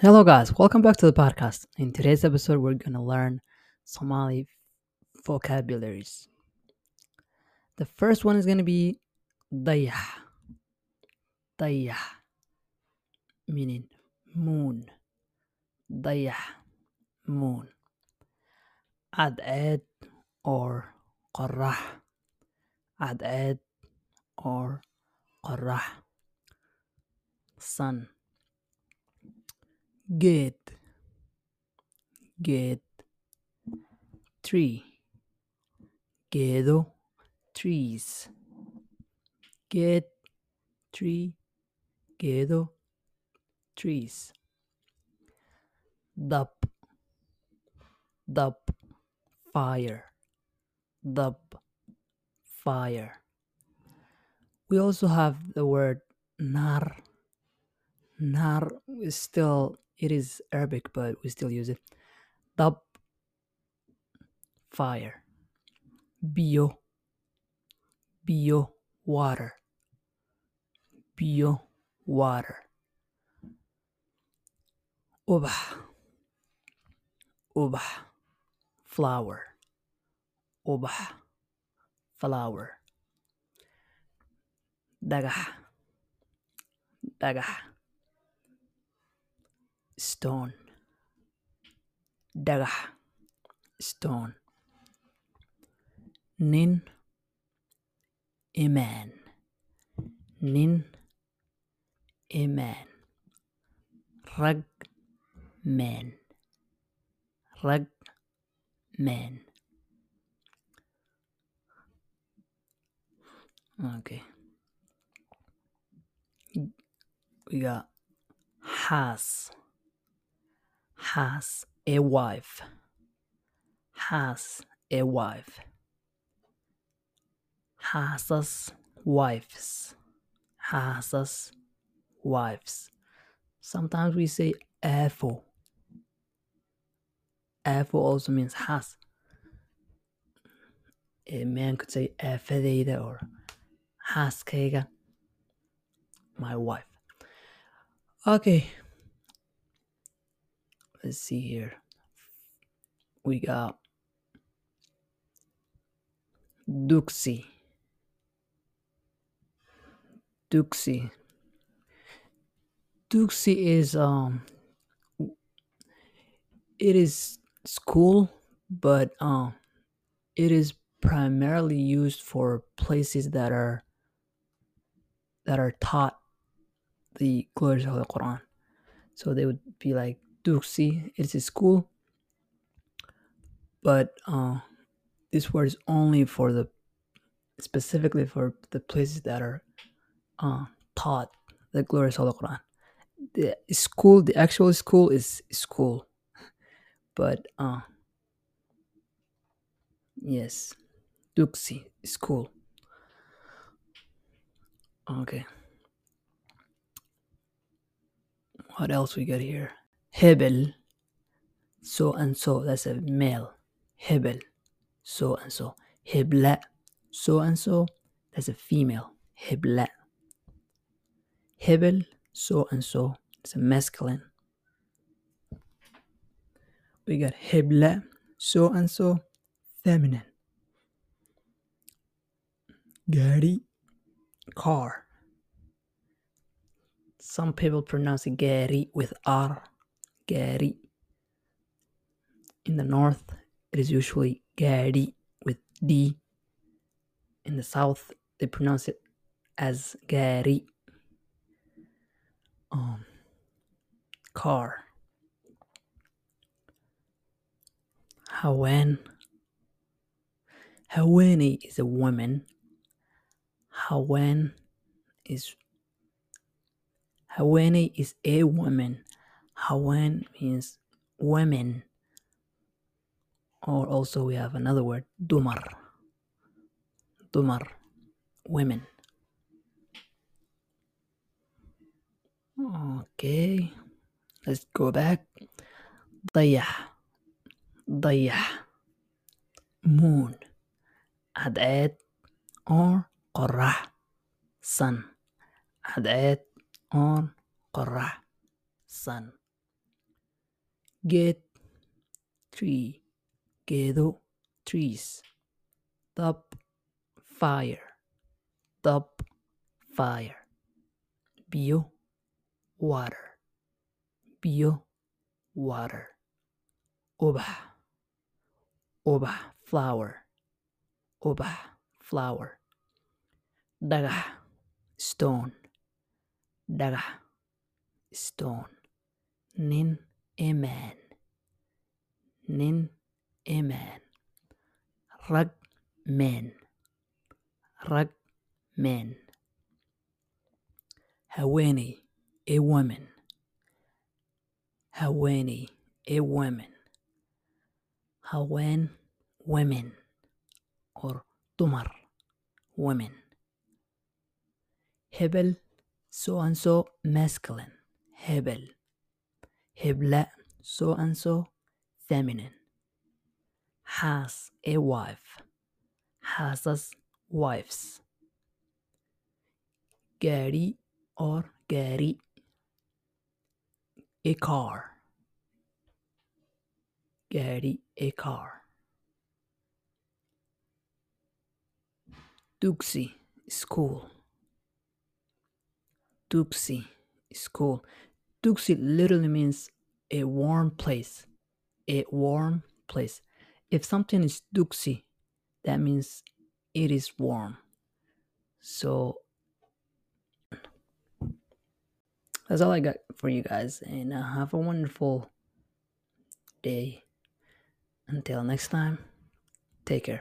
Hello, guys. Welcome back to the podcast. In today's episode, we're going to learn Somali vocabularies. The first one is to be dayah. Dayah, meaning moon. Dayah, moon. Ad'ed or qarrah. Ad'ed or qarrah. Sun. Gate. Gate. Tree. Gedo. Trees. Gate. Tree. Gedo. Trees. Dub. Dub. Fire. Dub. Fire. We also have the word nar. Nar is still it is Arabic, but we still use it. Dab, fire. Bio, bio, water. Bio, water. Ubah, ubah, flower. Ubah, flower. Dagah, dagah stone. Dhagax stone. Nin. Imaan nin. Imaan rag. Man. Rag. Man. Okay we got has a wife. Has a wife. Hasas wives. Hasas wives. Sometimes we say afo afo also means has. A man could say afadeyda or haskayga my wife. Okay let's see here. We got Duxi. Duxi. Duxi is um it is school, but um it is primarily used for places that are that are taught the glories of the Quran. So they would be like Duxi. It's a school, but uh, this word is only for the specifically for the places that are uh, taught the glorious Holy Quran. The school, the actual school is school, but uh, yes, Duxi school. Okay. What else we got here? Hebel, so and so, that's a male. Hebel, so and so. Hebla, so and so, that's a female. Hebla. Hebel, so and so, it's a masculine. We got Hebla, so and so, feminine. Gari, car. Some people pronounce it Gari with R. Gari. In the north, it is usually Gari with D. In the south, they pronounce it as Gari. Um, car. Hawen. Haweni is a woman. Hawen is Haweni is a woman. Hawen means women. Or also we have another word, dumar. Dumar, women. Okay, let's go back. Dayah, dayah, moon, ad'ed or qorah, sun, ad'ed or qorah, sun. Get tree. Geedo trees. Dab fire. Dab fire. Biyo water. Biyo water. Ubax ubax flower. Ubax flower. Dhagax stone. Dhagax stone. Nin a man. Nin a man. Rag men. Rag men. Haweeney a woman. Haweeney a woman. Haween women or dumar women. Hebel so and so masculine. Hebel. Hebla so and so feminine. Has a wife. Hasas wives. Gary or Gary. A car. Gary a car. Duxie school. Duxie school. Duxie literally means a warm place. A warm place. If something is duxie, that means it is warm. So that's all I got for you guys, and uh, have a wonderful day. Until next time, take care.